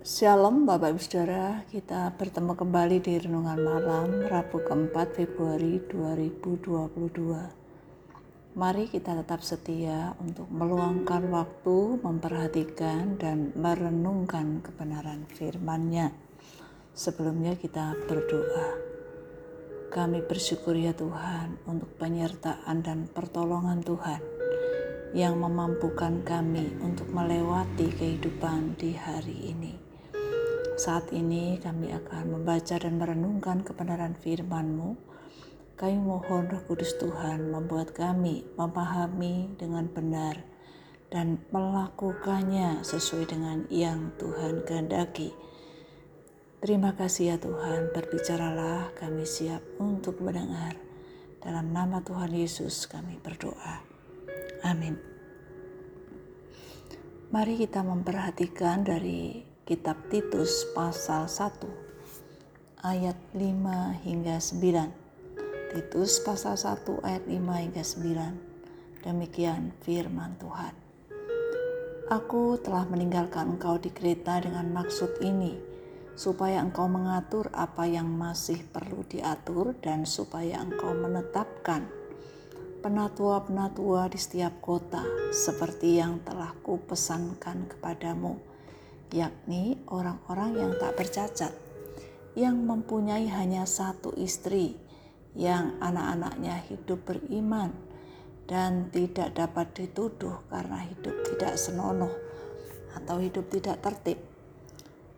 Shalom Bapak Ibu Saudara, kita bertemu kembali di Renungan Malam Rabu keempat Februari 2022. Mari kita tetap setia untuk meluangkan waktu, memperhatikan dan merenungkan kebenaran firman-Nya. Sebelumnya kita berdoa. Kami bersyukur ya Tuhan untuk penyertaan dan pertolongan Tuhan yang memampukan kami untuk melewati kehidupan di hari ini. Saat ini kami akan membaca dan merenungkan kebenaran firman-Mu. Kami mohon Roh Kudus Tuhan membuat kami memahami dengan benar dan melakukannya sesuai dengan yang Tuhan kehendaki. Terima kasih ya Tuhan, berbicaralah kami siap untuk mendengar. Dalam nama Tuhan Yesus kami berdoa. Amin. Mari kita memperhatikan dari kitab Titus pasal 1 ayat 5 hingga 9. Titus pasal 1 ayat 5 hingga 9. Demikian firman Tuhan. Aku telah meninggalkan engkau di kereta dengan maksud ini, supaya engkau mengatur apa yang masih perlu diatur dan supaya engkau menetapkan penatua-penatua di setiap kota seperti yang telah kupesankan kepadamu, yakni orang-orang yang tak bercacat, yang mempunyai hanya satu istri, yang anak-anaknya hidup beriman dan tidak dapat dituduh karena hidup tidak senonoh atau hidup tidak tertib.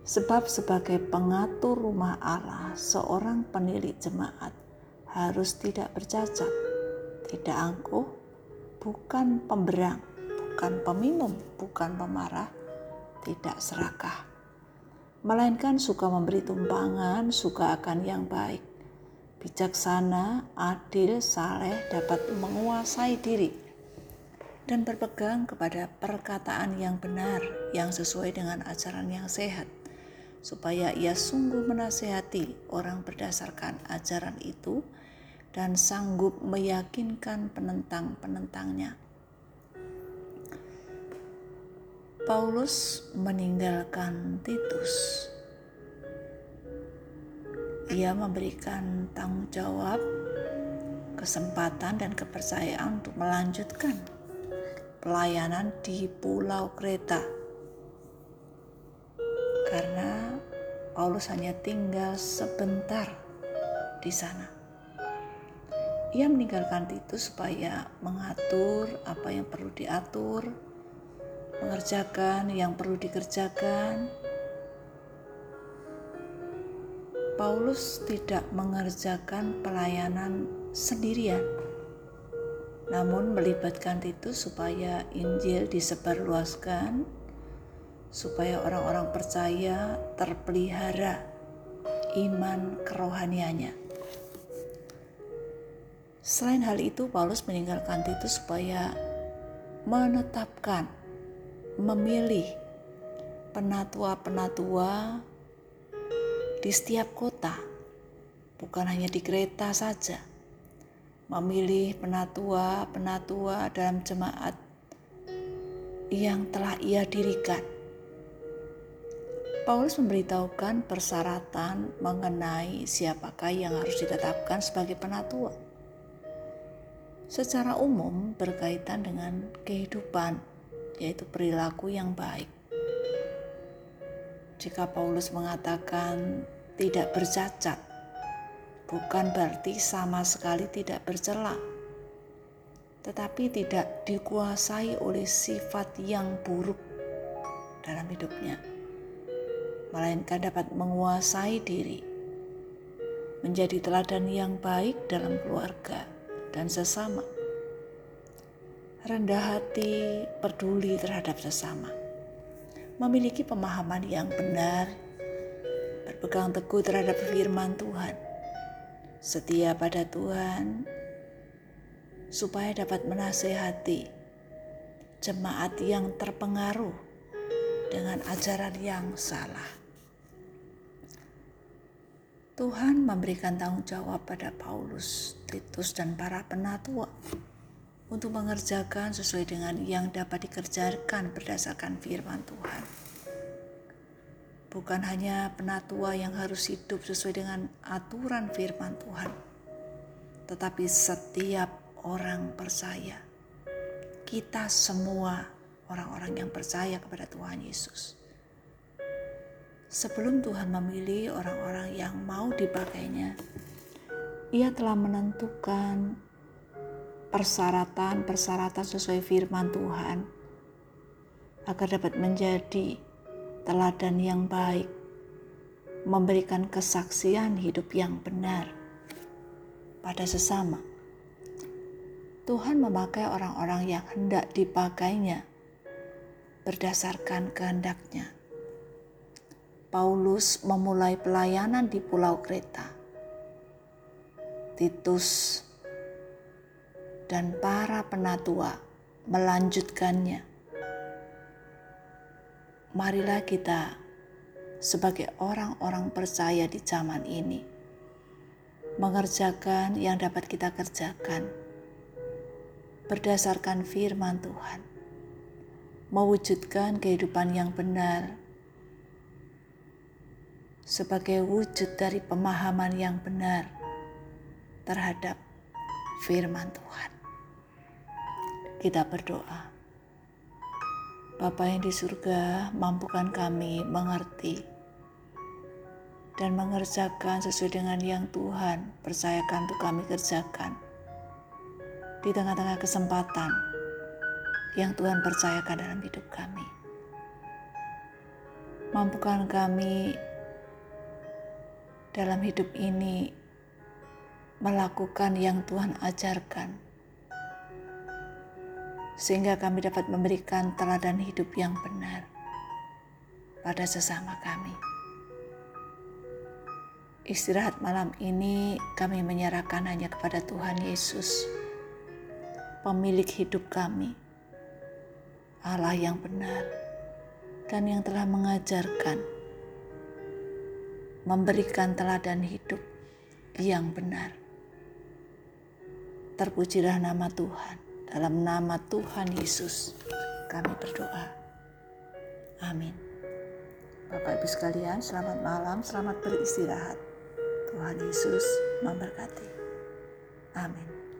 Sebab sebagai pengatur rumah Allah, seorang penilik jemaat harus tidak bercacat, tidak angkuh, bukan pemberang, bukan peminum, bukan pemarah, tidak serakah. Melainkan suka memberi tumpangan, suka akan yang baik. Bijaksana, adil, saleh, dapat menguasai diri dan berpegang kepada perkataan yang benar yang sesuai dengan ajaran yang sehat supaya ia sungguh menasehati orang berdasarkan ajaran itu dan sanggup meyakinkan penentang-penentangnya. Paulus meninggalkan Titus. Ia memberikan tanggung jawab, kesempatan, dan kepercayaan untuk melanjutkan pelayanan di Pulau Kreta. Karena Paulus hanya tinggal sebentar di sana. Ia meninggalkan Titus supaya mengatur apa yang perlu diatur, mengerjakan yang perlu dikerjakan. Paulus tidak mengerjakan pelayanan sendirian, namun melibatkan Titus supaya Injil disebarluaskan, supaya orang-orang percaya terpelihara iman kerohaniannya. Selain hal itu, Paulus meninggalkan Titus supaya menetapkan, memilih penatua-penatua di setiap kota, bukan hanya di kereta saja. Memilih penatua-penatua dalam jemaat yang telah ia dirikan. Paulus memberitahukan persyaratan mengenai siapakah yang harus ditetapkan sebagai penatua secara umum berkaitan dengan kehidupan, yaitu perilaku yang baik. Jika Paulus mengatakan tidak bercacat, bukan berarti sama sekali tidak bercela, tetapi tidak dikuasai oleh sifat yang buruk dalam hidupnya, melainkan dapat menguasai diri, menjadi teladan yang baik dalam keluarga dan sesama. Rendah hati, peduli terhadap sesama. Memiliki pemahaman yang benar, berpegang teguh terhadap firman Tuhan. Setia pada Tuhan, supaya dapat menasehati jemaat yang terpengaruh dengan ajaran yang salah. Tuhan memberikan tanggung jawab pada Paulus, Titus, dan para penatua untuk mengerjakan sesuai dengan yang dapat dikerjakan berdasarkan firman Tuhan. bukan hanya penatua yang harus hidup sesuai dengan aturan firman Tuhan, tetapi setiap orang percaya. Kita semua orang-orang yang percaya kepada Tuhan Yesus. Sebelum Tuhan memilih orang-orang yang mau dipakainya, Ia telah menentukan persyaratan-persyaratan sesuai firman Tuhan agar dapat menjadi teladan yang baik, memberikan kesaksian hidup yang benar pada sesama. Tuhan memakai orang-orang yang hendak dipakainya berdasarkan kehendaknya. Paulus memulai pelayanan di Pulau Kreta. Titus dan para penatua melanjutkannya marilah kita sebagai orang-orang percaya di zaman ini mengerjakan yang dapat kita kerjakan berdasarkan firman Tuhan, mewujudkan kehidupan yang benar sebagai wujud dari pemahaman yang benar terhadap firman Tuhan. Kita berdoa. Bapa yang di surga, mampukan kami mengerti dan mengerjakan sesuai dengan yang Tuhan percayakan untuk kami kerjakan di tengah-tengah kesempatan yang Tuhan percayakan dalam hidup kami. Mampukan kami dalam hidup ini melakukan yang Tuhan ajarkan sehingga kami dapat memberikan teladan hidup yang benar pada sesama kami. Istirahat malam ini kami menyerahkan hanya kepada Tuhan Yesus, pemilik hidup kami, Allah yang benar dan yang telah mengajarkan, memberikan teladan hidup yang benar. Terpujilah nama Tuhan. Dalam nama Tuhan Yesus kami berdoa. Amin. Bapak Ibu sekalian, selamat malam, selamat beristirahat. Tuhan Yesus memberkati. Amin.